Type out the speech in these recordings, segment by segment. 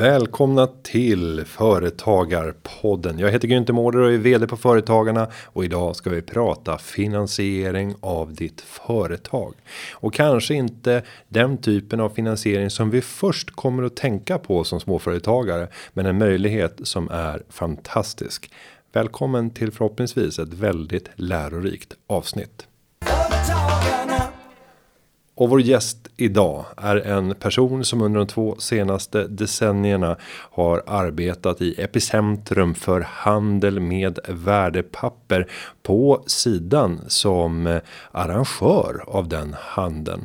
Välkomna till Företagarpodden. Jag heter Günther Mårder och är vd på Företagarna och idag ska vi prata finansiering av ditt företag och kanske inte den typen av finansiering som vi först kommer att tänka på som småföretagare, men en möjlighet som är fantastisk. Välkommen till förhoppningsvis ett väldigt lärorikt avsnitt. Och vår gäst idag är en person som under de två senaste decennierna har arbetat i epicentrum för handel med värdepapper på sidan som arrangör av den handeln.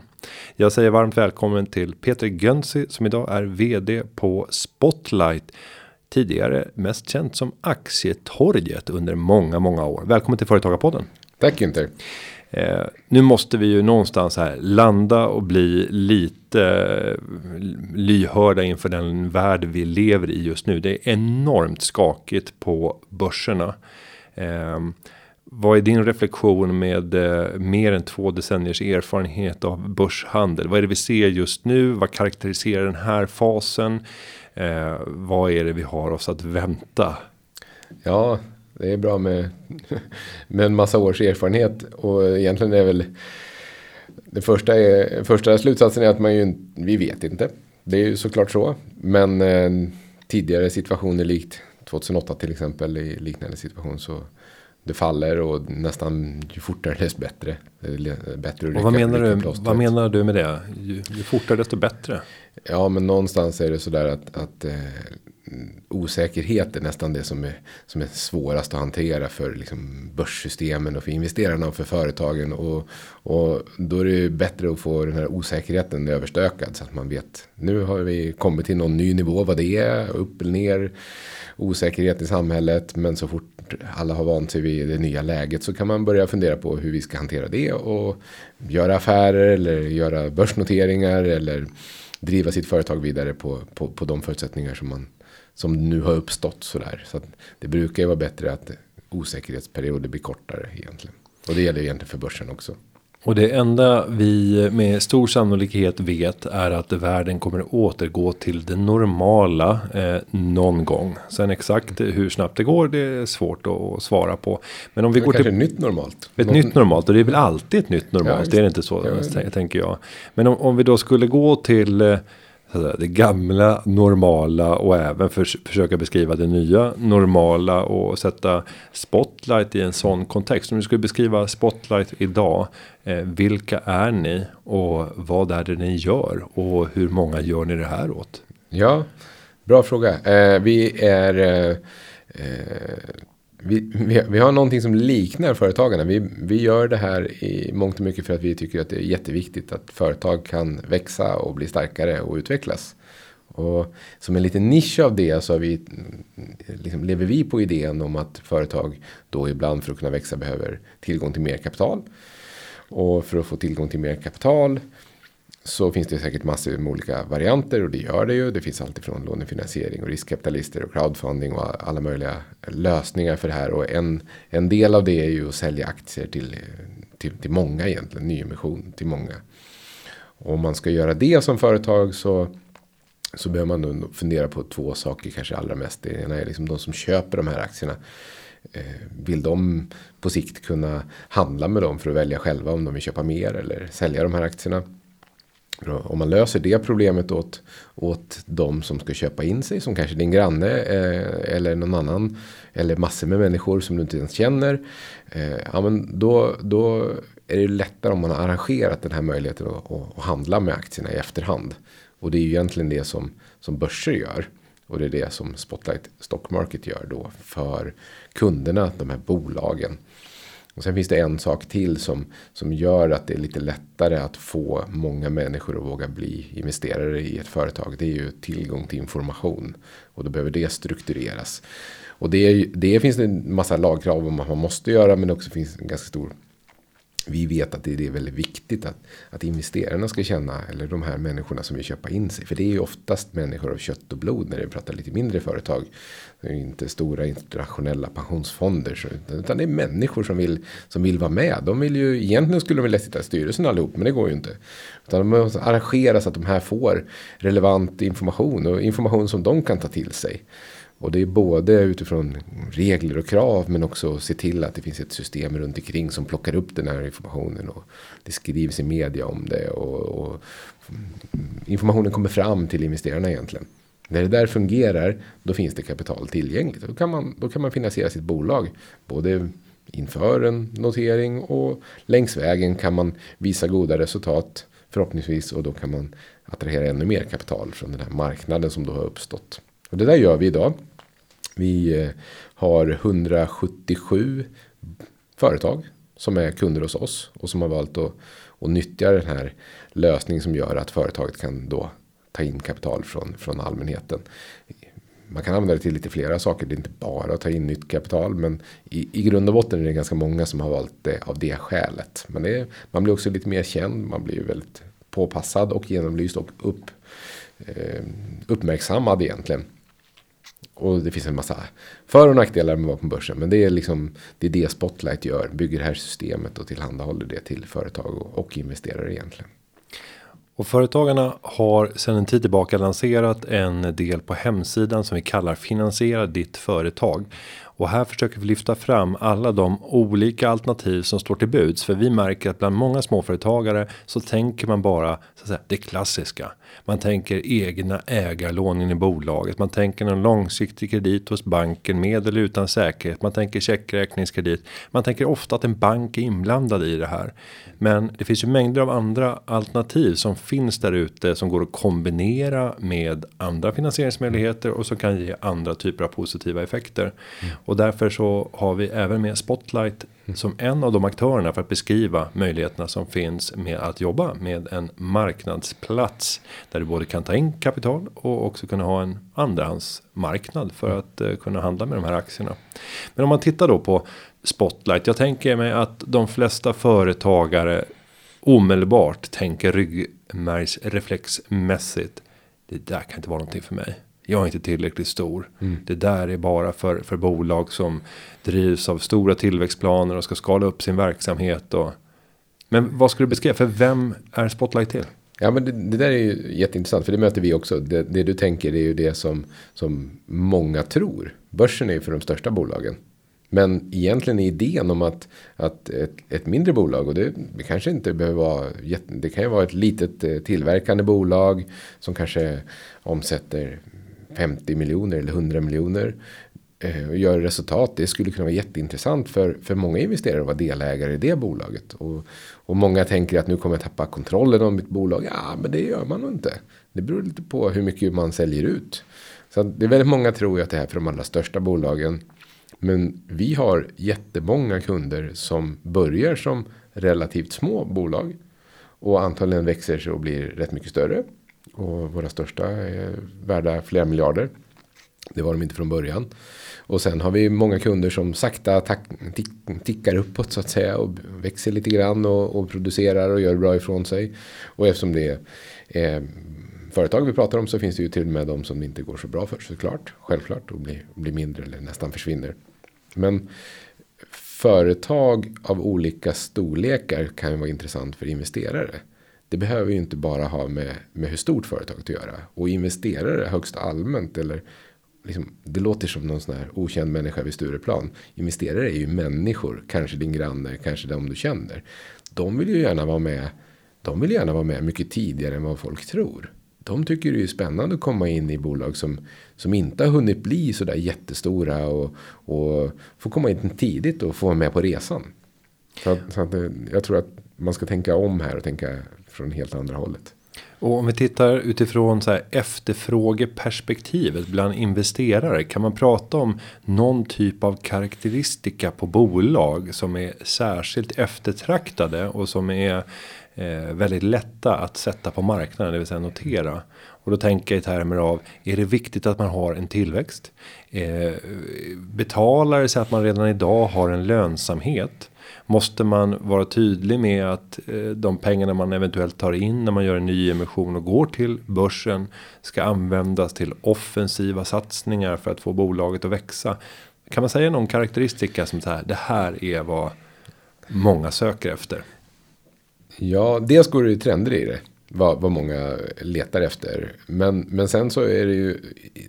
Jag säger varmt välkommen till Peter Gönsi som idag är vd på Spotlight. Tidigare mest känt som aktietorget under många, många år. Välkommen till Företagarpodden. Tack Günther. Eh, nu måste vi ju någonstans här landa och bli lite eh, lyhörda inför den värld vi lever i just nu. Det är enormt skakigt på börserna. Eh, vad är din reflektion med eh, mer än två decenniers erfarenhet av börshandel? Vad är det vi ser just nu? Vad karaktäriserar den här fasen? Eh, vad är det vi har oss att vänta? Ja, det är bra med, med en massa års erfarenhet och egentligen är väl det första, är, första slutsatsen är att man ju, vi vet inte. Det är ju såklart så. Men eh, tidigare situationer likt 2008 till exempel i liknande situation så det faller och nästan ju fortare desto bättre. bättre och vad, menar du, vad menar du med det? Ju, ju, fortare desto bättre? Ja men någonstans är det sådär att, att eh, Eh, osäkerhet är nästan det som är, som är svårast att hantera för liksom börssystemen och för investerarna och för företagen. Och, och då är det ju bättre att få den här osäkerheten överstökad så att man vet. Nu har vi kommit till någon ny nivå vad det är, upp eller ner. Osäkerhet i samhället men så fort alla har vant sig vid det nya läget så kan man börja fundera på hur vi ska hantera det och göra affärer eller göra börsnoteringar eller driva sitt företag vidare på, på, på de förutsättningar som man som nu har uppstått sådär. Så att det brukar ju vara bättre att osäkerhetsperioder blir kortare egentligen. Och det gäller egentligen för börsen också. Och det enda vi med stor sannolikhet vet är att världen kommer återgå till det normala eh, någon gång. Sen exakt hur snabbt det går det är svårt att svara på. Men om vi Men går till ett nytt normalt. Ett Något... nytt normalt och det är väl alltid ett nytt normalt. Ja, det är inte så ja, tänker jag. Men om, om vi då skulle gå till Alltså, det gamla normala och även för, försöka beskriva det nya normala och sätta spotlight i en sån kontext. Om du skulle beskriva spotlight idag. Eh, vilka är ni och vad är det ni gör och hur många gör ni det här åt? Ja, bra fråga. Eh, vi är eh, eh vi, vi, vi, har någonting som liknar företagarna. Vi, vi gör det här i mångt och mycket för att vi tycker att det är jätteviktigt att företag kan växa och bli starkare och utvecklas. Och som en liten nisch av det så vi, liksom, lever vi på idén om att företag då ibland för att kunna växa behöver tillgång till mer kapital. Och för att få tillgång till mer kapital så finns det säkert massor med olika varianter och det gör det ju. Det finns alltifrån lånefinansiering och riskkapitalister och crowdfunding och alla möjliga lösningar för det här. Och en, en del av det är ju att sälja aktier till, till, till många egentligen, nyemission till många. Och om man ska göra det som företag så, så behöver man nog fundera på två saker kanske allra mest. Det ena är liksom de som köper de här aktierna. Eh, vill de på sikt kunna handla med dem för att välja själva om de vill köpa mer eller sälja de här aktierna? Om man löser det problemet åt, åt de som ska köpa in sig, som kanske din granne eh, eller någon annan, eller massor med människor som du inte ens känner. Eh, ja, men då, då är det lättare om man har arrangerat den här möjligheten att, att, handla med aktierna i efterhand. Och det är ju egentligen det som, som börser gör. Och det är det som Spotlight Stock Market gör då för kunderna, de här bolagen. Och sen finns det en sak till som, som gör att det är lite lättare att få många människor att våga bli investerare i ett företag. Det är ju tillgång till information. Och då behöver det struktureras. Och det, det finns det en massa lagkrav om vad man måste göra men det också finns en ganska stor vi vet att det är väldigt viktigt att, att investerarna ska känna, eller de här människorna som vill köpa in sig. För det är ju oftast människor av kött och blod när vi pratar lite mindre företag. Det är inte stora internationella pensionsfonder. Utan det är människor som vill, som vill vara med. De vill ju, egentligen skulle de vilja sitta i styrelsen allihop, men det går ju inte. Utan de måste arrangera så att de här får relevant information och information som de kan ta till sig. Och det är både utifrån regler och krav men också se till att det finns ett system runt omkring som plockar upp den här informationen. Och det skrivs i media om det och, och informationen kommer fram till investerarna egentligen. När det där fungerar då finns det kapital tillgängligt. Då kan man, då kan man finansiera sitt bolag. Både inför en notering och längs vägen kan man visa goda resultat förhoppningsvis och då kan man attrahera ännu mer kapital från den här marknaden som då har uppstått. Och det där gör vi idag. Vi eh, har 177 företag som är kunder hos oss och som har valt att, att nyttja den här lösningen som gör att företaget kan då ta in kapital från, från allmänheten. Man kan använda det till lite flera saker. Det är inte bara att ta in nytt kapital. Men i, i grund och botten är det ganska många som har valt det av det skälet. Men det, man blir också lite mer känd. Man blir väldigt påpassad och genomlyst och upp, eh, uppmärksammad egentligen. Och det finns en massa för och nackdelar med att vara på börsen. Men det är liksom det, är det Spotlight gör. Bygger det här systemet och tillhandahåller det till företag och, och investerare egentligen. Och företagarna har sedan en tid tillbaka lanserat en del på hemsidan som vi kallar finansiera ditt företag. Och här försöker vi lyfta fram alla de olika alternativ som står till buds. För vi märker att bland många småföretagare så tänker man bara så att säga, det klassiska. Man tänker egna ägarlån in i bolaget. Man tänker en långsiktig kredit hos banken med eller utan säkerhet. Man tänker checkräkningskredit. Man tänker ofta att en bank är inblandad i det här. Men det finns ju mängder av andra alternativ som finns där ute som går att kombinera med andra finansieringsmöjligheter och som kan ge andra typer av positiva effekter. Mm. Och därför så har vi även med Spotlight som en av de aktörerna för att beskriva möjligheterna som finns med att jobba med en marknadsplats där du både kan ta in kapital och också kunna ha en andrahandsmarknad för att uh, kunna handla med de här aktierna. Men om man tittar då på Spotlight. Jag tänker mig att de flesta företagare omedelbart tänker ryggmärgsreflexmässigt. Det där kan inte vara någonting för mig jag är inte tillräckligt stor. Mm. Det där är bara för, för bolag som drivs av stora tillväxtplaner och ska skala upp sin verksamhet. Och, men vad skulle du beskriva? För vem är Spotlight till? Ja men det, det, där är ju jätteintressant för det möter vi också. Det, det, du tänker är ju det som, som många tror. Börsen är ju för de största bolagen. Men egentligen är idén om att, att ett, ett mindre bolag och det, det kanske inte behöver vara. Det kan ju vara ett litet eh, tillverkande bolag som kanske omsätter 50 miljoner eller 100 miljoner eh, och gör resultat. Det skulle kunna vara jätteintressant för, för många investerare att vara delägare i det bolaget. Och, och många tänker att nu kommer jag tappa kontrollen om mitt bolag. Ja, men det gör man nog inte. Det beror lite på hur mycket man säljer ut. Så det är väldigt många tror ju att det är för de allra största bolagen. Men vi har jättemånga kunder som börjar som relativt små bolag. Och antagligen växer sig och blir rätt mycket större. Och våra största är värda flera miljarder. Det var de inte från början. Och sen har vi många kunder som sakta tickar uppåt så att säga. Och växer lite grann och, och producerar och gör bra ifrån sig. Och eftersom det är eh, företag vi pratar om så finns det ju till och med de som det inte går så bra för såklart. Självklart och blir, blir mindre eller nästan försvinner. Men företag av olika storlekar kan ju vara intressant för investerare. Det behöver ju inte bara ha med, med hur stort företaget att göra. Och investerare högst allmänt eller liksom, det låter som någon sån här okänd människa vid Stureplan. Investerare är ju människor, kanske din granne, kanske de du känner. De vill ju gärna vara med. De vill gärna vara med mycket tidigare än vad folk tror. De tycker det är spännande att komma in i bolag som, som inte har hunnit bli så där jättestora och, och få komma in tidigt och få vara med på resan. Så, att, så att, eh, jag tror att man ska tänka om här och tänka från helt andra hållet. Och om vi tittar utifrån så här efterfrågeperspektivet bland investerare. Kan man prata om någon typ av karaktäristika på bolag som är särskilt eftertraktade och som är eh, väldigt lätta att sätta på marknaden, det vill säga notera. Och då tänker jag i termer av är det viktigt att man har en tillväxt? Eh, betalar det sig att man redan idag har en lönsamhet? Måste man vara tydlig med att eh, de pengarna man eventuellt tar in när man gör en ny emission och går till börsen ska användas till offensiva satsningar för att få bolaget att växa. Kan man säga någon karaktäristika som så här, det här är vad många söker efter? Ja, dels går det ju trender i det. Vad, vad många letar efter. Men, men sen så är det ju,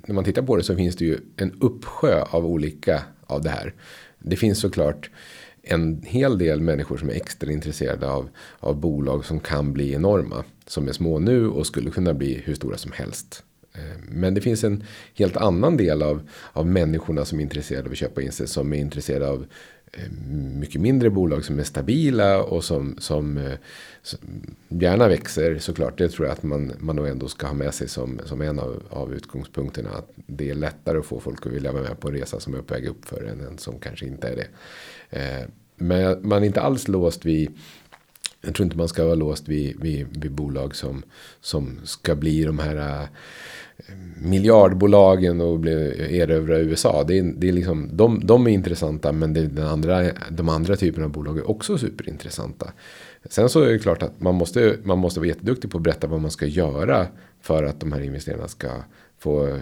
när man tittar på det så finns det ju en uppsjö av olika av det här. Det finns såklart en hel del människor som är extra intresserade av, av bolag som kan bli enorma. Som är små nu och skulle kunna bli hur stora som helst. Eh, men det finns en helt annan del av, av människorna som är intresserade av att köpa in sig. Som är intresserade av eh, mycket mindre bolag som är stabila och som, som, eh, som gärna växer såklart. Det tror jag att man, man nog ändå ska ha med sig som, som en av, av utgångspunkterna. Att det är lättare att få folk att vilja vara med på en resa som är på väg upp för än en som kanske inte är det. Eh, men man är inte alls låst vid jag tror inte man ska vara låst vid, vid, vid bolag som, som ska bli de här eh, miljardbolagen och bli, erövra USA. Det är, det är liksom, de, de är intressanta men det, den andra, de andra typerna av bolag är också superintressanta. Sen så är det klart att man måste, man måste vara jätteduktig på att berätta vad man ska göra för att de här investerarna ska få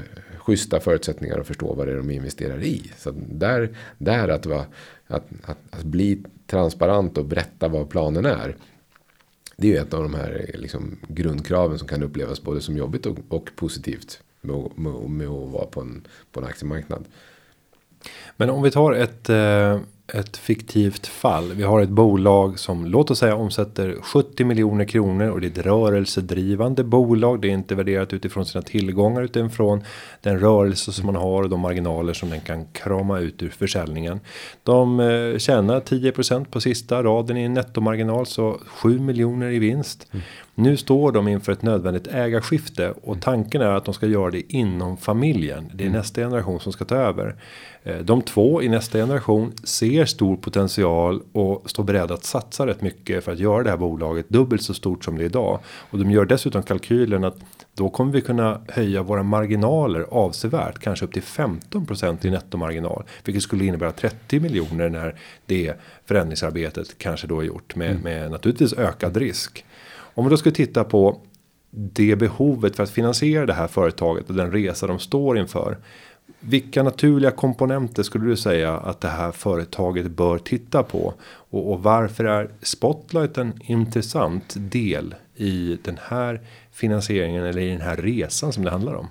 schyssta förutsättningar att förstå vad det är de investerar i. Så där, där att, va, att, att, att bli transparent och berätta vad planen är. Det är ju ett av de här liksom, grundkraven som kan upplevas både som jobbigt och, och positivt med, med, med, att vara på en, på en aktiemarknad. Men om vi tar ett, eh, ett fiktivt fall. Vi har ett bolag som låt oss säga omsätter 70 miljoner kronor och det är ett rörelsedrivande bolag. Det är inte värderat utifrån sina tillgångar utifrån den rörelse som man har och de marginaler som den kan krama ut ur försäljningen. De eh, tjänar 10% på sista raden i en nettomarginal så 7 miljoner i vinst. Mm. Nu står de inför ett nödvändigt ägarskifte och tanken är att de ska göra det inom familjen. Det är mm. nästa generation som ska ta över. Eh, de två i nästa generation ser stor potential och står beredda att satsa rätt mycket för att göra det här bolaget dubbelt så stort som det är idag. Och de gör dessutom kalkylen att då kommer vi kunna höja våra marginaler avsevärt, kanske upp till 15% i nettomarginal, vilket skulle innebära 30 miljoner när det förändringsarbetet kanske då är gjort med, mm. med naturligtvis ökad risk. Om vi då skulle titta på det behovet för att finansiera det här företaget och den resa de står inför. Vilka naturliga komponenter skulle du säga att det här företaget bör titta på? Och, och varför är Spotlight en intressant del i den här finansieringen eller i den här resan som det handlar om?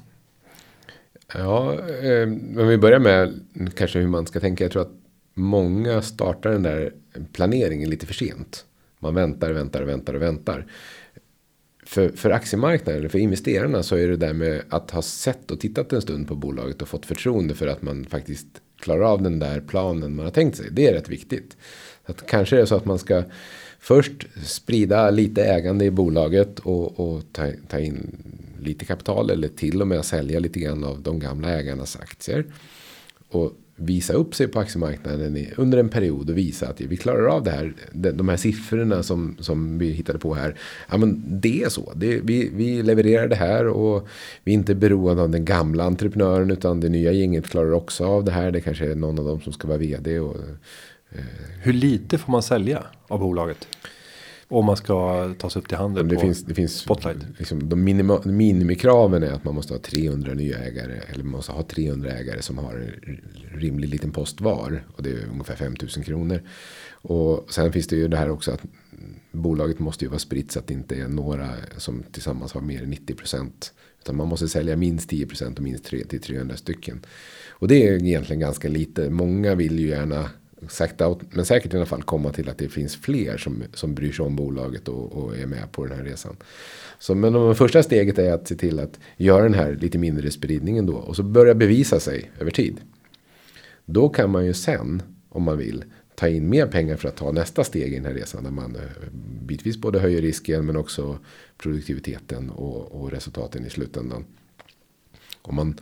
Ja, eh, om vi börjar med kanske hur man ska tänka. Jag tror att många startar den där planeringen lite för sent. Man väntar, väntar, väntar och väntar för, för aktiemarknaden, eller för investerarna så är det där med att ha sett och tittat en stund på bolaget och fått förtroende för att man faktiskt klarar av den där planen man har tänkt sig. Det är rätt viktigt. Att kanske är det så att man ska först sprida lite ägande i bolaget och, och ta, ta in lite kapital eller till och med sälja lite grann av de gamla ägarnas aktier. Och visa upp sig på aktiemarknaden under en period och visa att vi klarar av det här. De här siffrorna som, som vi hittade på här. Ja men det är så. Det, vi, vi levererar det här och vi är inte beroende av den gamla entreprenören utan det nya gänget klarar också av det här. Det kanske är någon av dem som ska vara vd. Och, eh. Hur lite får man sälja av bolaget? Om man ska ta sig upp till handel det finns, det finns Spotlight. Liksom, de minima, minimikraven är att man måste ha 300 nya ägare. Eller man måste ha 300 ägare som har en rimlig liten post var. Och det är ungefär 5000 kronor. Och sen finns det ju det här också att bolaget måste ju vara spritt så att det inte är några som tillsammans har mer än 90 procent. Utan man måste sälja minst 10 procent och minst 3 till 300 stycken. Och det är egentligen ganska lite. Många vill ju gärna sakta men säkert i alla fall komma till att det finns fler som, som bryr sig om bolaget och, och är med på den här resan. Så, men det första steget är att se till att göra den här lite mindre spridningen då och så börja bevisa sig över tid. Då kan man ju sen, om man vill, ta in mer pengar för att ta nästa steg i den här resan. Där man eh, bitvis både höjer risken men också produktiviteten och, och resultaten i slutändan. Om man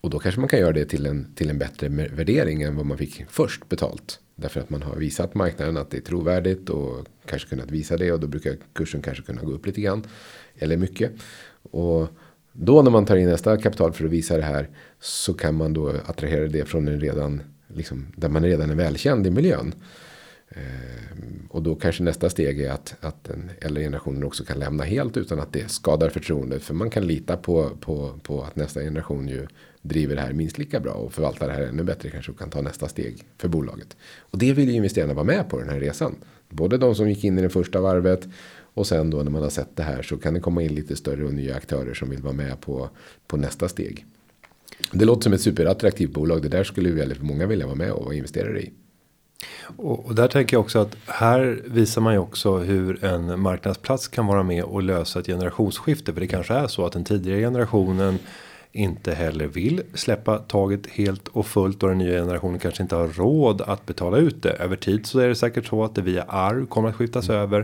och då kanske man kan göra det till en, till en bättre värdering än vad man fick först betalt. Därför att man har visat marknaden att det är trovärdigt och kanske kunnat visa det. Och då brukar kursen kanske kunna gå upp lite grann. Eller mycket. Och då när man tar in nästa kapital för att visa det här. Så kan man då attrahera det från en redan, liksom, där man redan är välkänd i miljön. Ehm, och då kanske nästa steg är att, att den äldre generationen också kan lämna helt utan att det skadar förtroendet. För man kan lita på, på, på att nästa generation ju driver det här minst lika bra och förvaltar det här ännu bättre kanske och kan ta nästa steg för bolaget. Och det vill ju investerarna vara med på den här resan. Både de som gick in i det första varvet och sen då när man har sett det här så kan det komma in lite större och nya aktörer som vill vara med på, på nästa steg. Det låter som ett superattraktivt bolag. Det där skulle väldigt många vilja vara med och investera i. Och, och, där tänker jag också att här visar man ju också hur en marknadsplats kan vara med och lösa ett generationsskifte. För det kanske är så att den tidigare generationen inte heller vill släppa taget helt och fullt och den nya generationen kanske inte har råd att betala ut det över tid så är det säkert så att det via arv kommer att skiftas mm. över.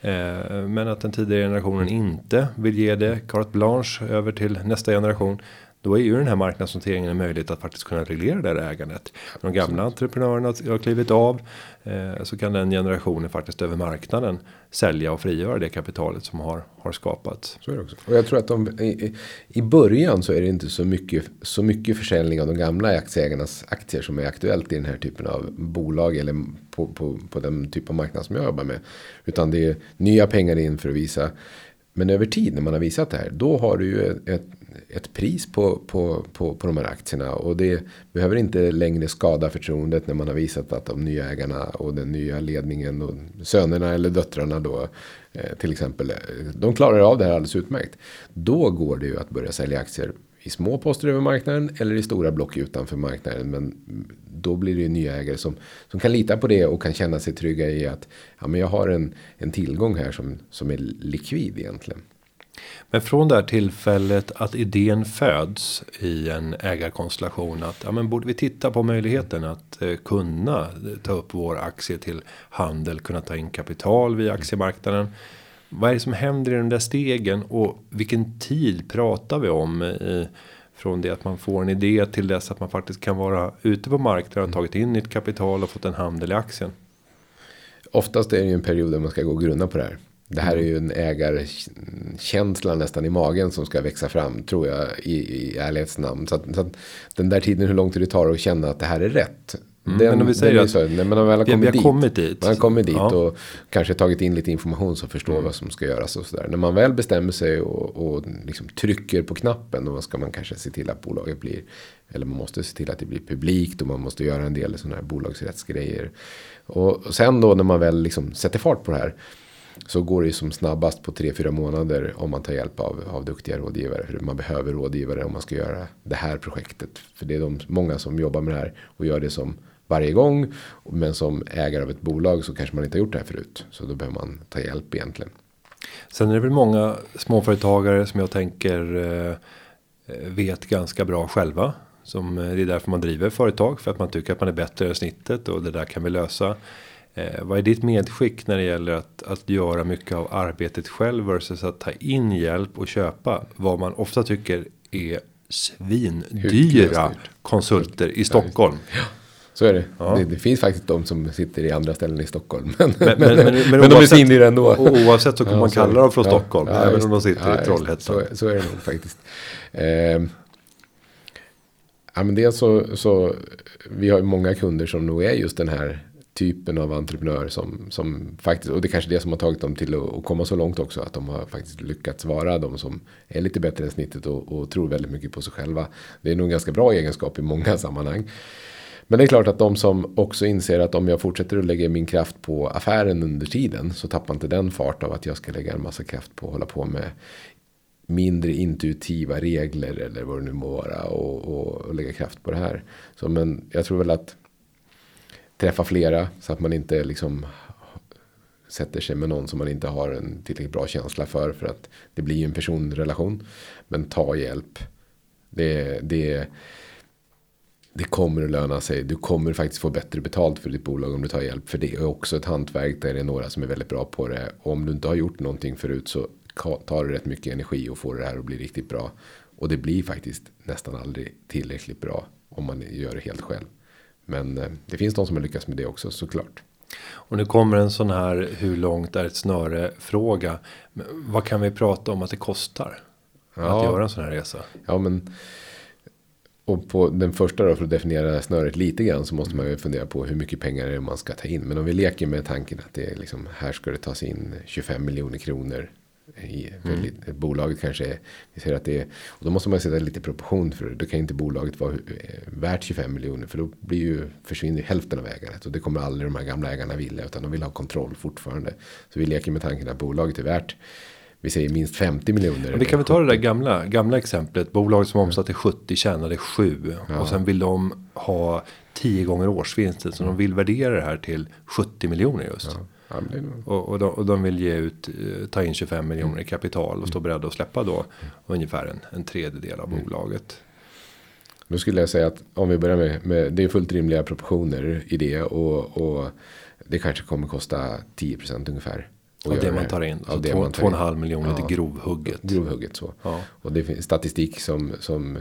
Eh, men att den tidigare generationen inte vill ge det carte blanche över till nästa generation. Då är ju den här marknadsnoteringen en möjlighet att faktiskt kunna reglera det här ägandet. När de gamla entreprenörerna har klivit av eh, så kan den generationen faktiskt över marknaden sälja och frigöra det kapitalet som har har skapats. Så är det också. Och jag tror att de i, i början så är det inte så mycket så mycket försäljning av de gamla aktieägarnas aktier som är aktuellt i den här typen av bolag eller på, på, på den typ av marknad som jag jobbar med. Utan det är nya pengar in för att visa. Men över tid när man har visat det här då har du ju ett, ett ett pris på, på, på, på de här aktierna. Och det behöver inte längre skada förtroendet när man har visat att de nya ägarna och den nya ledningen och sönerna eller döttrarna då eh, till exempel. Eh, de klarar av det här alldeles utmärkt. Då går det ju att börja sälja aktier i små poster över marknaden eller i stora block utanför marknaden. Men då blir det ju nya ägare som, som kan lita på det och kan känna sig trygga i att ja, men jag har en, en tillgång här som, som är likvid egentligen. Men från det här tillfället att idén föds i en ägarkonstellation att ja, men borde vi titta på möjligheten att eh, kunna ta upp vår aktie till handel, kunna ta in kapital via aktiemarknaden. Vad är det som händer i de där stegen och vilken tid pratar vi om i, från det att man får en idé till dess att man faktiskt kan vara ute på marknaden och tagit in nytt kapital och fått en handel i aktien. Oftast är det ju en period där man ska gå och grunna på det här. Det här är ju en ägarkänsla nästan i magen som ska växa fram tror jag i, i ärlighets namn. Så, att, så att den där tiden hur lång tid det tar att känna att det här är rätt. Mm, den, men om vi säger att så, när man väl har kommit, dit, kommit dit. Man har kommit dit ja. och kanske tagit in lite information som förstår mm. vad som ska göras och sådär. När man väl bestämmer sig och, och liksom trycker på knappen då ska man kanske se till att bolaget blir eller man måste se till att det blir publikt och man måste göra en del sådana här bolagsrättsgrejer. Och, och sen då när man väl liksom sätter fart på det här så går det ju som snabbast på 3-4 månader om man tar hjälp av, av duktiga rådgivare. För man behöver rådgivare om man ska göra det här projektet. För det är de, många som jobbar med det här och gör det som varje gång. Men som ägare av ett bolag så kanske man inte har gjort det här förut. Så då behöver man ta hjälp egentligen. Sen är det väl många småföretagare som jag tänker eh, vet ganska bra själva. Som, eh, det är därför man driver företag. För att man tycker att man är bättre än snittet och det där kan vi lösa. Eh, vad är ditt medskick när det gäller att, att göra mycket av arbetet själv versus att ta in hjälp och köpa vad man ofta tycker är svindyra konsulter i Stockholm. Ja. Så är det. Ja. det. det. finns faktiskt de som sitter i andra ställen i Stockholm. Men, men, men, men, men oavsett, de är svindyra ändå. Oavsett så kan ja, man kalla dem från Stockholm. Även om de sitter i Trollhättan. Så, så, är det nog faktiskt. Eh, ja, men dels så, så vi har ju många kunder som nog är just den här typen av entreprenör som, som faktiskt, och det är kanske det som har tagit dem till att, komma så långt också. Att de har faktiskt lyckats vara de som är lite bättre än snittet och, och tror väldigt mycket på sig själva. Det är nog en ganska bra egenskap i många sammanhang. Men det är klart att de som också inser att om jag fortsätter att lägga min kraft på affären under tiden så tappar inte den fart av att jag ska lägga en massa kraft på att hålla på med mindre intuitiva regler eller vad det nu må vara och, och, och lägga kraft på det här. Så men jag tror väl att träffa flera så att man inte liksom sätter sig med någon som man inte har en tillräckligt bra känsla för. För att det blir ju en personrelation. Men ta hjälp. Det, det, det kommer att löna sig. Du kommer faktiskt få bättre betalt för ditt bolag om du tar hjälp. För det är också ett hantverk där det är några som är väldigt bra på det. Och om du inte har gjort någonting förut så tar det rätt mycket energi och får det här att bli riktigt bra. Och det blir faktiskt nästan aldrig tillräckligt bra om man gör det helt själv. Men eh, det finns de som har lyckats med det också såklart. Och nu kommer en sån här hur långt är ett snöre fråga. Vad kan vi prata om att det kostar? Ja. Att göra en sån här resa. Ja men. och på den första då för att definiera snöret lite grann så måste man ju fundera på hur mycket pengar är det man ska ta in. Men om vi leker med tanken att det är liksom här ska det tas in 25 miljoner kronor. I, mm. Bolaget kanske vi säger att det är, och då måste man sätta lite proportion för det. Då kan inte bolaget vara eh, värt 25 miljoner för då blir ju, försvinner ju hälften av ägandet. Och det kommer aldrig de här gamla ägarna vilja utan de vill ha kontroll fortfarande. Så vi leker med tanken att bolaget är värt vi säger minst 50 miljoner. Men det kan vi ta det där gamla, gamla exemplet. Bolag som omsatte 70 tjänade 7. Ja. Och sen vill de ha 10 gånger årsvinsten. Så mm. de vill värdera det här till 70 miljoner just. Ja. Ja, och, och, de, och, de, vill ge ut, eh, ta in 25 miljoner i kapital och stå mm. beredda att släppa då mm. ungefär en, en tredjedel av mm. bolaget. Då skulle jag säga att om vi börjar med, med det är fullt rimliga proportioner i det och, och det kanske kommer kosta 10% ungefär. Av det man tar in. Av så 2,5 miljoner ja, till grovhugget. Grovhugget så. Ja. Och det finns statistik som, som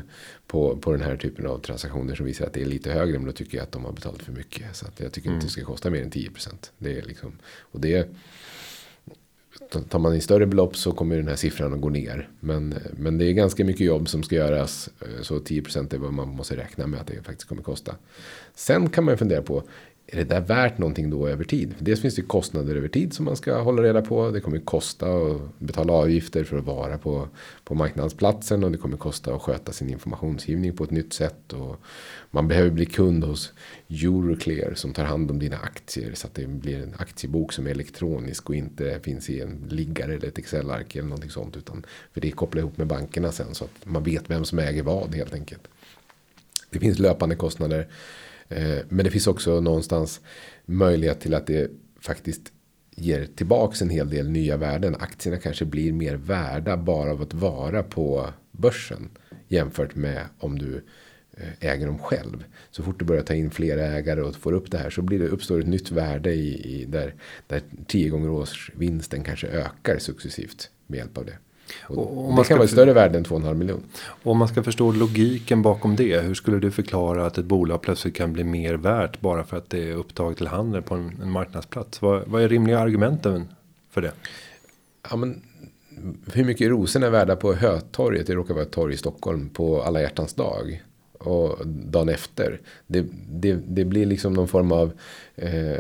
på, på den här typen av transaktioner som visar att det är lite högre. Men då tycker jag att de har betalat för mycket. Så att jag tycker mm. inte det ska kosta mer än 10%. Det är liksom, och det Tar man in större belopp så kommer den här siffran att gå ner. Men, men det är ganska mycket jobb som ska göras. Så 10% är vad man måste räkna med att det faktiskt kommer kosta. Sen kan man fundera på är det där värt någonting då över tid? Dels finns det kostnader över tid som man ska hålla reda på. Det kommer kosta att betala avgifter för att vara på, på marknadsplatsen och det kommer kosta att sköta sin informationsgivning på ett nytt sätt. Och man behöver bli kund hos Euroclear som tar hand om dina aktier så att det blir en aktiebok som är elektronisk och inte finns i en liggare eller ett Excel-ark eller någonting sånt. Utan för det kopplar ihop med bankerna sen så att man vet vem som äger vad helt enkelt. Det finns löpande kostnader. Eh, men det finns också någonstans möjlighet till att det faktiskt ger tillbaks en hel del nya värden. Aktierna kanske blir mer värda bara av att vara på börsen. Jämfört med om du eh, äger dem själv. Så fort du börjar ta in fler ägare och får upp det här så blir det, uppstår ett nytt värde i, i där, där tio gånger årsvinsten kanske ökar successivt med hjälp av det. Och, och det kan vara ett större värde än 2,5 miljon. Om man ska förstå logiken bakom det. Hur skulle du förklara att ett bolag plötsligt kan bli mer värt. Bara för att det är upptaget till handel på en, en marknadsplats. Vad, vad är rimliga argumenten för det? Ja, men, hur mycket rosen är värda på Hötorget. Det råkar vara ett torg i Stockholm på alla hjärtans dag och dagen efter. Det, det, det blir liksom någon form av eh,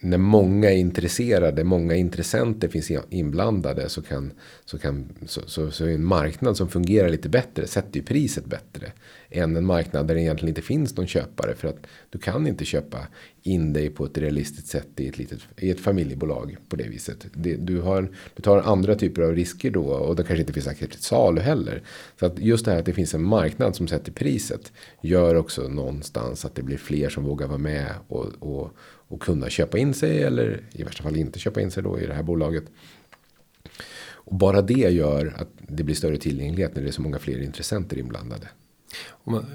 när många är intresserade, många intressenter finns inblandade så kan så kan så, så, så en marknad som fungerar lite bättre sätter ju priset bättre än en marknad där det egentligen inte finns någon köpare för att du kan inte köpa in dig på ett realistiskt sätt i ett litet i ett familjebolag på det viset. Det, du har du tar andra typer av risker då och det kanske inte finns aktivt salu heller. Så att just det här att det finns en marknad som sätter priset gör också någonstans att det blir fler som vågar vara med och, och, och kunna köpa in sig eller i värsta fall inte köpa in sig då i det här bolaget. Och bara det gör att det blir större tillgänglighet när det är så många fler intressenter inblandade.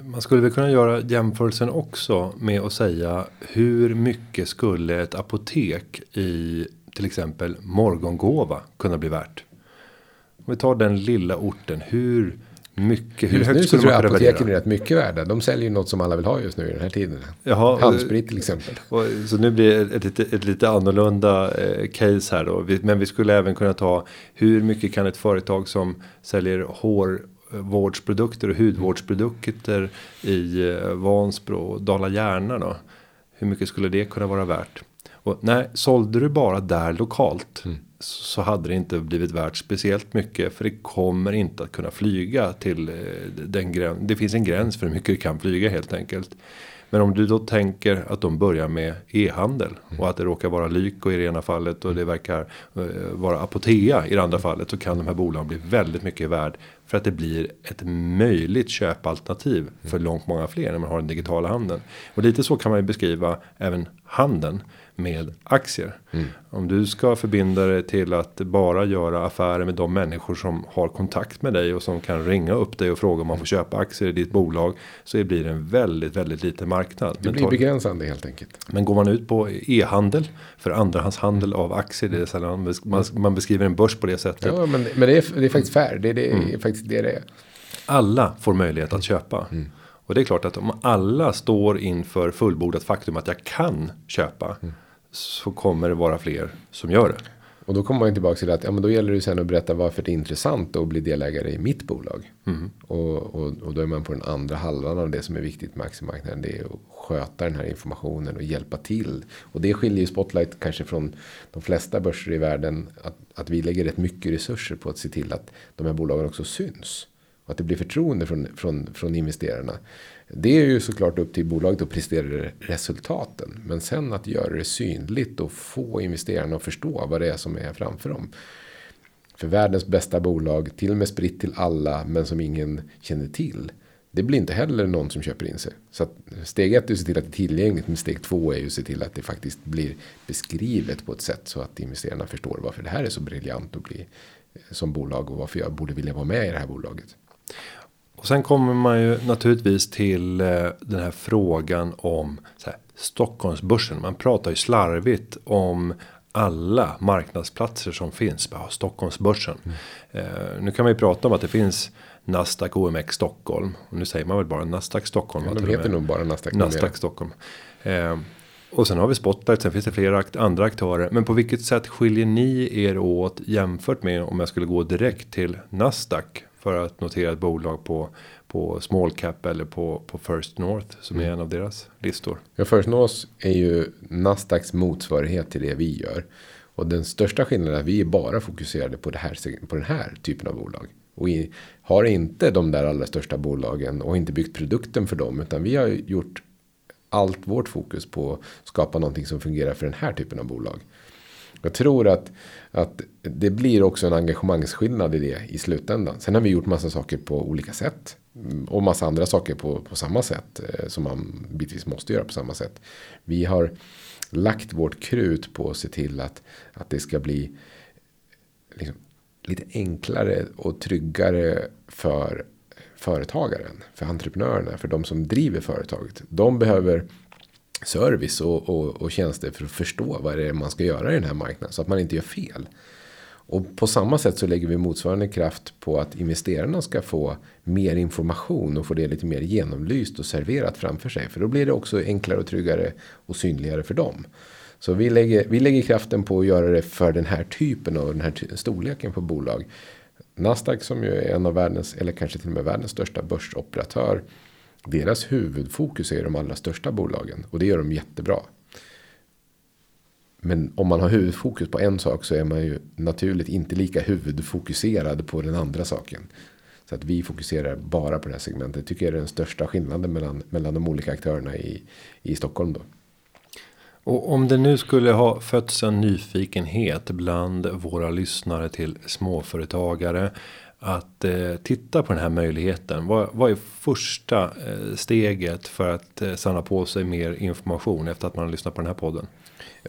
Man skulle väl kunna göra jämförelsen också med att säga hur mycket skulle ett apotek i till exempel morgongåva kunna bli värt? Om vi tar den lilla orten, hur mycket, hur högt skulle man kunna värdera? apoteken är rätt mycket värda. De säljer ju något som alla vill ha just nu i den här tiden. Jaha, Handsprit till exempel. Och, så nu blir det ett, ett, ett lite annorlunda eh, case här då. Vi, men vi skulle även kunna ta hur mycket kan ett företag som säljer hårvårdsprodukter och hudvårdsprodukter i eh, Vansbro och Dala-Järna då. Hur mycket skulle det kunna vara värt? Och nej, sålde du bara där lokalt. Mm så hade det inte blivit värt speciellt mycket. För det kommer inte att kunna flyga till eh, den gränsen. Det finns en gräns för hur mycket det kan flyga helt enkelt. Men om du då tänker att de börjar med e-handel. Och att det råkar vara Lyko i det ena fallet. Och det verkar eh, vara Apotea i det andra fallet. Så kan de här bolagen bli väldigt mycket värd. För att det blir ett möjligt köpalternativ för långt många fler när man har den digitala handeln. Och lite så kan man ju beskriva även handeln med aktier. Mm. Om du ska förbinda dig till att bara göra affärer med de människor som har kontakt med dig och som kan ringa upp dig och fråga om man får köpa aktier i ditt bolag. Så blir det en väldigt, väldigt liten marknad. Det blir begränsande helt enkelt. Men går man ut på e-handel för andrahandshandel av aktier. Det är sällan man, man beskriver en börs på det sättet. Ja, men, men det, är, det är faktiskt fair. Det, det är mm. faktiskt det det är. Alla får möjlighet att köpa. Mm. Och det är klart att om alla står inför fullbordat faktum att jag kan köpa. Mm så kommer det vara fler som gör det. och då kommer man tillbaka till att ja, men då gäller det sen att berätta varför det är intressant att bli delägare i mitt bolag. Mm. Och, och, och då är man på den andra halvan av det som är viktigt med aktiemarknaden. Det är att sköta den här informationen och hjälpa till. Och det skiljer ju Spotlight kanske från de flesta börser i världen. Att, att vi lägger rätt mycket resurser på att se till att de här bolagen också syns. Och att det blir förtroende från, från, från investerarna. Det är ju såklart upp till bolaget att prestera resultaten. Men sen att göra det synligt och få investerarna att förstå vad det är som är framför dem. För världens bästa bolag, till och med spritt till alla men som ingen känner till. Det blir inte heller någon som köper in sig. Så att steg ett är att se till att det är tillgängligt. Men steg två är ju att se till att det faktiskt blir beskrivet på ett sätt så att investerarna förstår varför det här är så briljant att bli eh, som bolag och varför jag borde vilja vara med i det här bolaget. Och sen kommer man ju naturligtvis till eh, den här frågan om så här, Stockholmsbörsen. Man pratar ju slarvigt om alla marknadsplatser som finns. Bara Stockholmsbörsen. Mm. Eh, nu kan man ju prata om att det finns Nasdaq OMX Stockholm. Och nu säger man väl bara Nasdaq Stockholm. Ja, de heter nog bara Nasdaq. Nasdaq Stockholm. Eh, och sen har vi Spotlight, sen finns det flera andra aktörer. Men på vilket sätt skiljer ni er åt jämfört med om jag skulle gå direkt till Nasdaq för att notera ett bolag på på small cap eller på på First North som mm. är en av deras listor. Ja, First North är ju Nasdaqs motsvarighet till det vi gör och den största skillnaden är att vi är bara fokuserade på det här på den här typen av bolag och i, har inte de där allra största bolagen och inte byggt produkten för dem utan vi har gjort allt vårt fokus på att skapa någonting som fungerar för den här typen av bolag. Jag tror att, att det blir också en engagemangsskillnad i det i slutändan. Sen har vi gjort massa saker på olika sätt. Och massa andra saker på, på samma sätt. Eh, som man bitvis måste göra på samma sätt. Vi har lagt vårt krut på att se till att, att det ska bli liksom, lite enklare och tryggare för företagaren. För entreprenörerna, för de som driver företaget. De behöver service och, och, och tjänster för att förstå vad det är man ska göra i den här marknaden. Så att man inte gör fel. Och på samma sätt så lägger vi motsvarande kraft på att investerarna ska få mer information och få det lite mer genomlyst och serverat framför sig. För då blir det också enklare och tryggare och synligare för dem. Så vi lägger, vi lägger kraften på att göra det för den här typen och den här storleken på bolag. Nasdaq som ju är en av världens, eller kanske till och med världens största börsoperatör deras huvudfokus är de allra största bolagen och det gör de jättebra. Men om man har huvudfokus på en sak så är man ju naturligt inte lika huvudfokuserad på den andra saken. Så att vi fokuserar bara på det här segmentet. Tycker jag är den största skillnaden mellan, mellan de olika aktörerna i, i Stockholm då. Och om det nu skulle ha fötts en nyfikenhet bland våra lyssnare till småföretagare att eh, titta på den här möjligheten. Vad, vad är första eh, steget för att eh, samla på sig mer information efter att man har lyssnat på den här podden?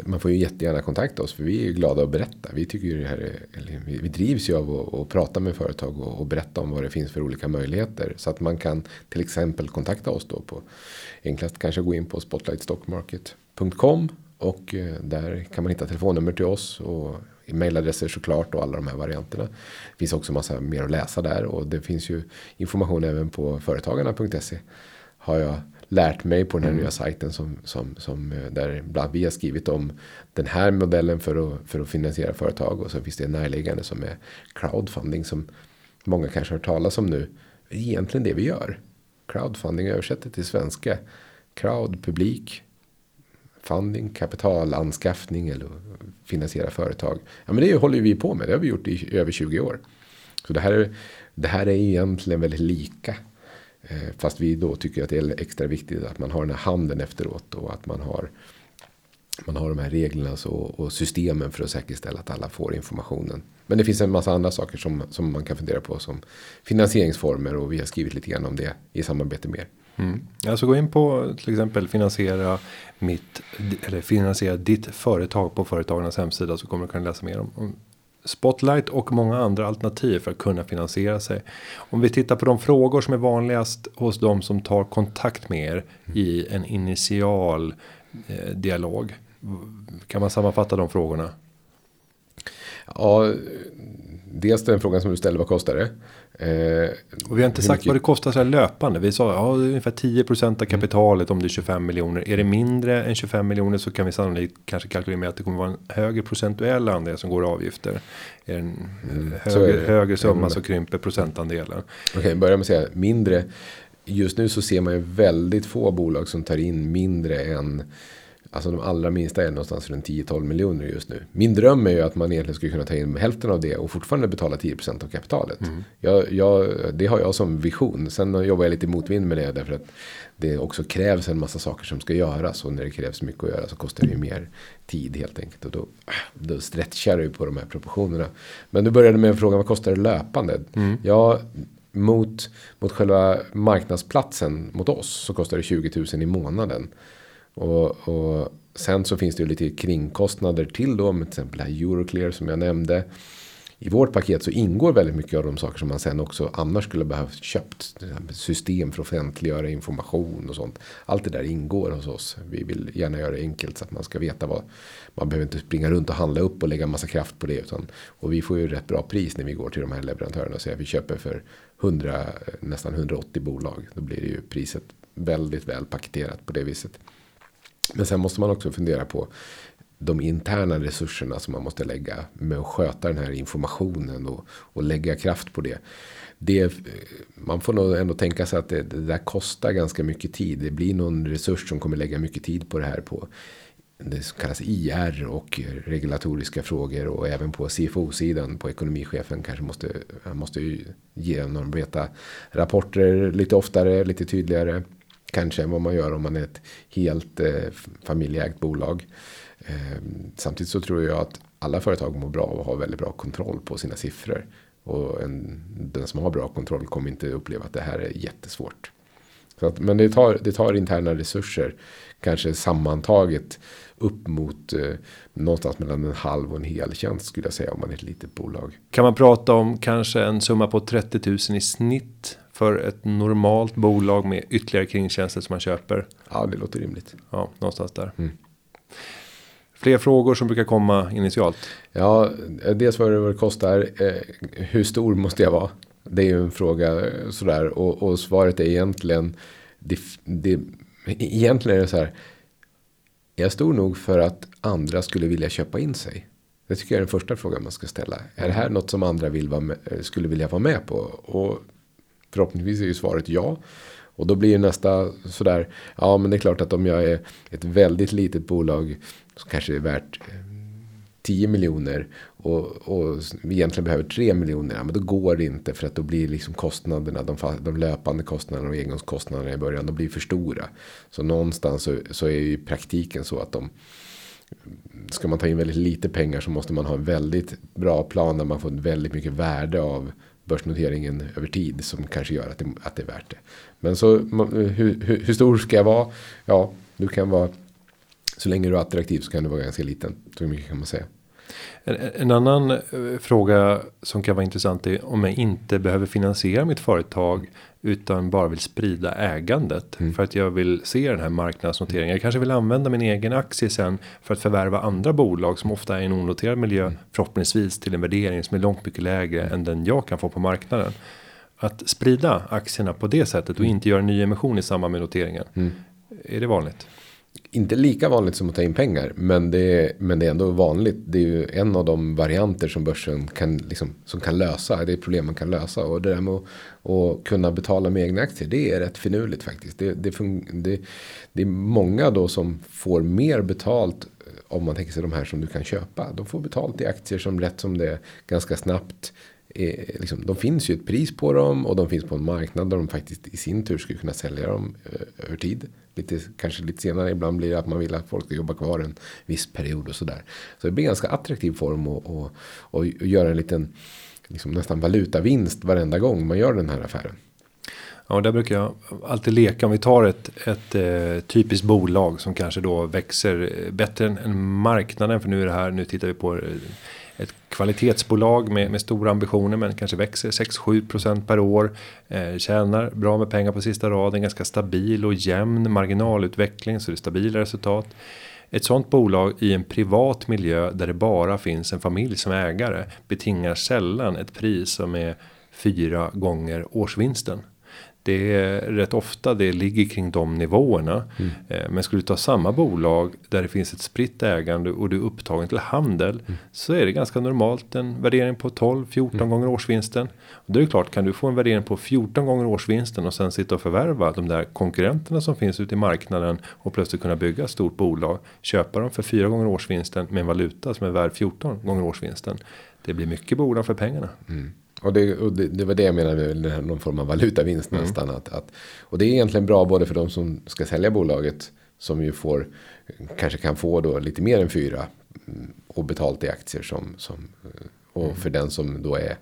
Man får ju jättegärna kontakta oss för vi är ju glada att berätta. Vi tycker ju det här är, vi, vi drivs ju av att, att prata med företag och, och, berätta om vad det finns för olika möjligheter. Så att man kan till exempel kontakta oss då på enklast kanske gå in på spotlightstockmarket.com och eh, där kan man hitta telefonnummer till oss och mailadresser såklart och alla de här varianterna. Det finns också massa mer att läsa där och det finns ju information även på företagarna.se. Har jag lärt mig på den här mm. nya sajten som, som, som eh, där bland vi har skrivit om den här modellen för att, för att finansiera företag och så finns det en närliggande som är crowdfunding som många kanske har hört talas om nu. Egentligen det vi gör. Crowdfunding översätter till svenska. Crowd, publik, funding, kapitalanskaffning eller finansiera företag. Ja, men det håller vi på med. Det har vi gjort i över 20 år. Så det här, är, det här är egentligen väldigt lika. Eh, fast vi då tycker att det är extra viktigt att man har den här handen efteråt och att man har man har de här reglerna så, och systemen för att säkerställa att alla får informationen. Men det finns en massa andra saker som, som man kan fundera på som finansieringsformer och vi har skrivit lite grann om det i samarbete med er. Mm. Alltså gå in på till exempel finansiera mitt eller finansiera ditt företag på företagarnas hemsida så kommer du kunna läsa mer om, Spotlight och många andra alternativ för att kunna finansiera sig. Om vi tittar på de frågor som är vanligast hos de som tar kontakt med er i en initial eh, dialog. Kan man sammanfatta de frågorna? Ja, dels den frågan som du ställer, vad kostar det? Eh, och vi har inte sagt mycket- vad det kostar så här löpande. Vi sa ja, är ungefär 10% av kapitalet om det är 25 miljoner. Är det mindre än 25 miljoner så kan vi sannolikt kanske kalkylera med att det kommer vara en högre procentuell andel som går i avgifter. Är det en eh, är högre, det. högre Jag summa så krymper procentandelen. Okej, börja med att säga mindre. Just nu så ser man ju väldigt få bolag som tar in mindre än Alltså de allra minsta är någonstans runt 10-12 miljoner just nu. Min dröm är ju att man egentligen skulle kunna ta in hälften av det och fortfarande betala 10% av kapitalet. Jag, jag, det har jag som vision. Sen jobbar jag lite motvind med det därför att det också krävs en massa saker som ska göras. Och när det krävs mycket att göra så kostar det ju mer tid helt enkelt. Och då, då stretchar det ju på de här proportionerna. Men du började med frågan vad kostar det löpande? Ja, mot, mot själva marknadsplatsen mot oss så kostar det 20 000 i månaden. Och, och sen så finns det ju lite kringkostnader till då. Med till exempel det här Euroclear som jag nämnde. I vårt paket så ingår väldigt mycket av de saker som man sen också annars skulle behövt köpt. System för att offentliggöra information och sånt. Allt det där ingår hos oss. Vi vill gärna göra det enkelt så att man ska veta vad. Man behöver inte springa runt och handla upp och lägga massa kraft på det. Utan, och vi får ju rätt bra pris när vi går till de här leverantörerna och säger att vi köper för 100, nästan 180 bolag. Då blir det ju priset väldigt väl paketerat på det viset. Men sen måste man också fundera på de interna resurserna som man måste lägga med att sköta den här informationen och, och lägga kraft på det. det. Eh, man får nog ändå tänka sig att det, det där kostar ganska mycket tid. Det blir någon resurs som kommer lägga mycket tid på det här på det som kallas IR och regulatoriska frågor och även på CFO-sidan på ekonomichefen kanske måste, han måste ju genomarbeta rapporter lite oftare, lite tydligare kanske än vad man gör om man är ett helt eh, familjeägt bolag. Eh, samtidigt så tror jag att alla företag mår bra av att ha väldigt bra kontroll på sina siffror. Och en, den som har bra kontroll kommer inte uppleva att det här är jättesvårt. Så att, men det tar, det tar interna resurser. Kanske sammantaget upp mot eh, någonstans mellan en halv och en hel tjänst skulle jag säga om man är ett litet bolag. Kan man prata om kanske en summa på 30 000 i snitt för ett normalt bolag med ytterligare kringtjänster som man köper? Ja, det låter rimligt. Ja, någonstans där. Mm. Fler frågor som brukar komma initialt. Ja, dels vad det, kostar. Eh, hur stor måste jag vara? Det är ju en fråga eh, sådär. Och, och svaret är egentligen. Det, det, egentligen är det så här. Är jag stor nog för att andra skulle vilja köpa in sig? Det tycker jag är den första frågan man ska ställa. Är det här något som andra vill vara med, eh, skulle vilja vara med på? Och förhoppningsvis är ju svaret ja. Och då blir ju nästa sådär. Ja men det är klart att om jag är ett väldigt litet bolag. Som kanske är värt eh, 10 miljoner. Och, och vi egentligen behöver 3 miljoner. Ja, men då går det inte. För att då blir liksom kostnaderna. De, de löpande kostnaderna och engångskostnaderna i början. De blir för stora. Så någonstans så, så är ju praktiken så att de. Ska man ta in väldigt lite pengar så måste man ha en väldigt bra plan. Där man får väldigt mycket värde av börsnoteringen över tid. Som kanske gör att det, att det är värt det. Men så hur, hur, hur stor ska jag vara? Ja, du kan vara. Så länge du är attraktiv så kan du vara ganska liten. Så mycket kan man säga. En, en annan eh, fråga som kan vara intressant är om jag inte behöver finansiera mitt företag utan bara vill sprida ägandet för att jag vill se den här marknadsnoteringen. Jag kanske vill använda min egen aktie sen för att förvärva andra bolag som ofta är i en onoterad miljö förhoppningsvis till en värdering som är långt mycket lägre än den jag kan få på marknaden. Att sprida aktierna på det sättet och inte göra en ny emission i samband med noteringen. Är det vanligt? Inte lika vanligt som att ta in pengar. Men det, är, men det är ändå vanligt. Det är ju en av de varianter som börsen kan, liksom, som kan lösa. Det är problem man kan lösa. Och det där med att, att kunna betala med egna aktier. Det är rätt finurligt faktiskt. Det, det, fun, det, det är många då som får mer betalt. Eh, om man tänker sig de här som du kan köpa. De får betalt i aktier som rätt som det är ganska snabbt är, liksom, de finns ju ett pris på dem och de finns på en marknad där de faktiskt i sin tur skulle kunna sälja dem eh, över tid. Lite, kanske lite senare, ibland blir det att man vill att folk ska jobba kvar en viss period och sådär. Så det blir en ganska attraktiv form att och, och, och göra en liten liksom nästan valutavinst varenda gång man gör den här affären. Ja, där brukar jag alltid leka om vi tar ett, ett eh, typiskt bolag som kanske då växer eh, bättre än, än marknaden. För nu är det här, nu tittar vi på eh, ett kvalitetsbolag med, med stora ambitioner men kanske växer 6-7% per år. Eh, tjänar bra med pengar på sista raden, ganska stabil och jämn marginalutveckling så det är stabila resultat. Ett sånt bolag i en privat miljö där det bara finns en familj som ägare betingar sällan ett pris som är fyra gånger årsvinsten. Det är rätt ofta det ligger kring de nivåerna. Mm. Eh, men skulle du ta samma bolag där det finns ett spritt ägande och du är upptagen till handel. Mm. Så är det ganska normalt en värdering på 12, 14 mm. gånger årsvinsten. Och då är det klart, kan du få en värdering på 14 gånger årsvinsten och sen sitta och förvärva de där konkurrenterna som finns ute i marknaden. Och plötsligt kunna bygga ett stort bolag. Köpa dem för 4 gånger årsvinsten med en valuta som är värd 14 gånger årsvinsten. Det blir mycket bolag för pengarna. Mm. Och, det, och det, det, var det jag menade med någon form av valutavinst mm. nästan. Att, att, och det är egentligen bra både för de som ska sälja bolaget. Som ju får, kanske kan få då lite mer än fyra. Mm, och betalt i aktier som, som och mm. för den som då är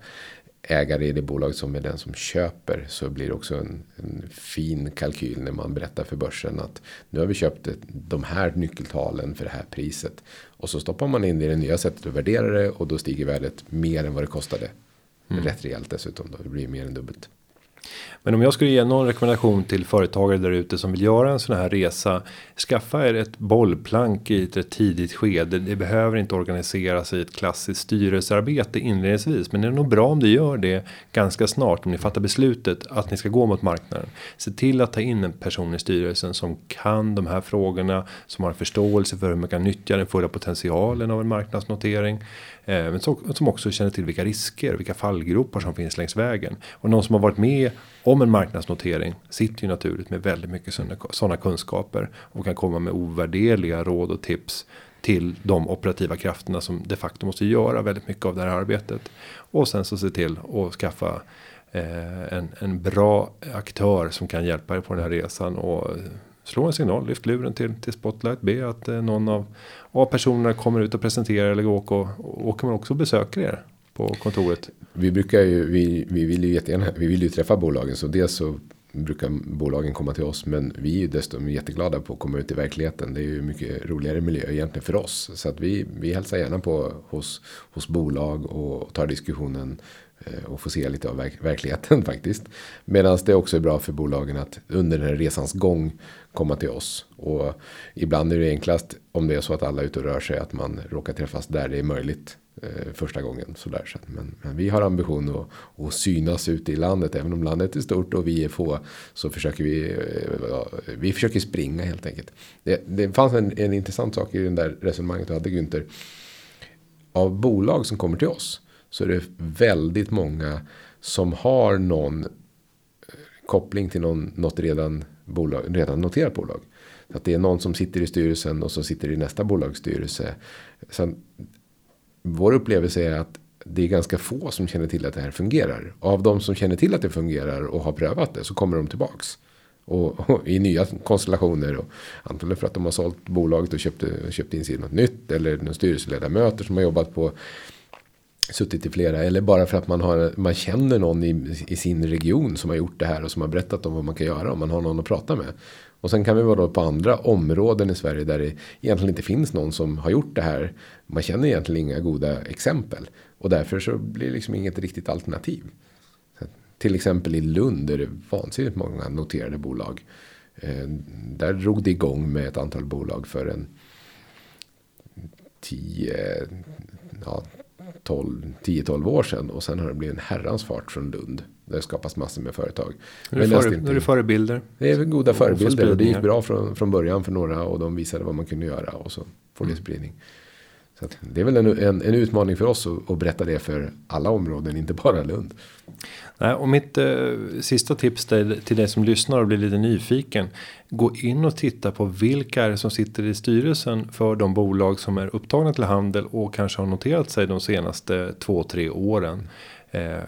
ägare i det bolag som är den som köper så blir det också en, en, fin kalkyl när man berättar för börsen att nu har vi köpt de här nyckeltalen för det här priset och så stoppar man in det i det nya sättet att värdera det och då stiger värdet mer än vad det kostade Mm. Rätt rejält dessutom då. Det blir mer än dubbelt. Men om jag skulle ge någon rekommendation till företagare där ute som vill göra en sån här resa. Skaffa er ett bollplank i ett tidigt skede. Det behöver inte organiseras i ett klassiskt styrelsearbete inledningsvis. Men det är nog bra om du gör det ganska snart. Om ni fattar beslutet att ni ska gå mot marknaden. Se till att ta in en person i styrelsen som kan de här frågorna. Som har förståelse för hur man kan nyttja den fulla potentialen av en marknadsnotering. Eh, men som också känner till vilka risker, vilka fallgropar som finns längs vägen. Och någon som har varit med om en marknadsnotering sitter ju naturligt med väldigt mycket sådana kunskaper. Och kan komma med ovärderliga råd och tips till de operativa krafterna som de facto måste göra väldigt mycket av det här arbetet. Och sen så se till att skaffa eh, en, en bra aktör som kan hjälpa er på den här resan. Och slå en signal, lyft luren till, till Spotlight. Be att eh, någon av, av personerna kommer ut och presenterar eller åker, och, åker man också och besöker er på kontoret. Vi brukar ju, vi, vi vill ju jättegärna, vi vill ju träffa bolagen så dels så brukar bolagen komma till oss. Men vi är ju dessutom jätteglada på att komma ut i verkligheten. Det är ju mycket roligare miljö egentligen för oss. Så att vi, vi hälsar gärna på hos, hos bolag och tar diskussionen Eh, och få se lite av verk verkligheten faktiskt. Medan det också är bra för bolagen att under den här resans gång komma till oss. Och ibland är det enklast om det är så att alla är ute och rör sig att man råkar träffas där det är möjligt eh, första gången. Sådär. Så men, men, vi har ambition att, att synas ute i landet. Även om landet är stort och vi är få. Så försöker vi, eh, vi försöker springa helt enkelt. Det, det fanns en, en intressant sak i den där resonemanget du hade Günther. Av bolag som kommer till oss så är det väldigt många som har någon eh, koppling till någon, något redan, bolag, redan noterat bolag. Så att det är någon som sitter i styrelsen och så sitter i nästa bolagsstyrelse. Sen, vår upplevelse är att det är ganska få som känner till att det här fungerar. Av de som känner till att det fungerar och har prövat det så kommer de tillbaks. Och, och, i nya konstellationer. Och antagligen för att de har sålt bolaget och köpt, köpt in sig i något nytt. Eller styrelseledamöter som har jobbat på suttit i flera. Eller bara för att man, har, man känner någon i, i sin region som har gjort det här och som har berättat om vad man kan göra om man har någon att prata med. Och sen kan vi vara då på andra områden i Sverige där det egentligen inte finns någon som har gjort det här. Man känner egentligen inga goda exempel. Och därför så blir det liksom inget riktigt alternativ. Så till exempel i Lund är det vansinnigt många noterade bolag. Eh, där drog det igång med ett antal bolag för en 10, ja, 10-12 år sedan. Och sen har det blivit en herrans fart från Lund. Det skapas massor med företag. Nu är det, före, nu är det förebilder. Det är goda förebilder. Och det gick bra från, från början för några. Och de visade vad man kunde göra. Och så får det mm. spridning. Så det är väl en, en, en, utmaning för oss att, att, berätta det för alla områden, inte bara Lund. Nej, och mitt eh, sista tips till, till dig som lyssnar och blir lite nyfiken. Gå in och titta på vilka är det som sitter i styrelsen för de bolag som är upptagna till handel och kanske har noterat sig de senaste två, tre åren. Eh,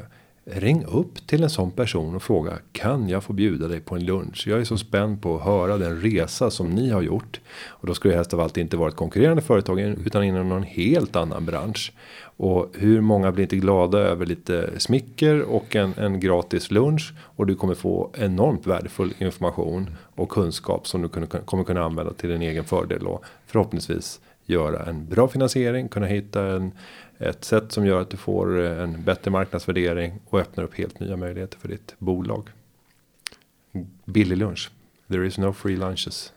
Ring upp till en sån person och fråga kan jag få bjuda dig på en lunch? Jag är så spänd på att höra den resa som ni har gjort. Och då skulle det helst av allt inte vara ett konkurrerande företag utan inom någon helt annan bransch. Och hur många blir inte glada över lite smicker och en, en gratis lunch. Och du kommer få enormt värdefull information och kunskap som du kommer kunna använda till din egen fördel. Och förhoppningsvis göra en bra finansiering, kunna hitta en ett sätt som gör att du får eh, en bättre marknadsvärdering och öppnar upp helt nya möjligheter för ditt bolag. Billig lunch. There is no free lunches.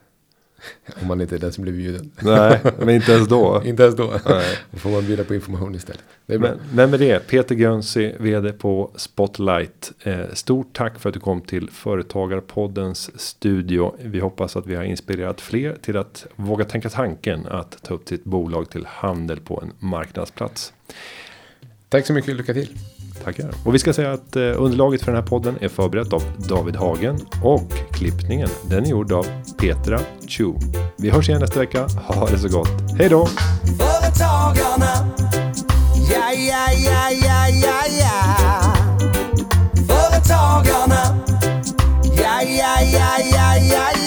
Om man inte är den som blir bjuden. Nej, men inte ens då. inte ens då. Nej. Då får man bjuda på information istället. Det är bra. Men, men med det, Peter Gönsi, vd på Spotlight. Eh, stort tack för att du kom till Företagarpoddens studio. Vi hoppas att vi har inspirerat fler till att våga tänka tanken att ta upp sitt bolag till handel på en marknadsplats. Tack så mycket, lycka till. Tackar. Och vi ska säga att eh, underlaget för den här podden är förberett av David Hagen och klippningen den är gjord av Petra Chu. Vi hörs igen nästa vecka. Ha det så gott. Hej då! Företagarna. Ja, ja, ja, ja, ja, ja. Företagarna. Ja, ja, ja, ja, ja, ja.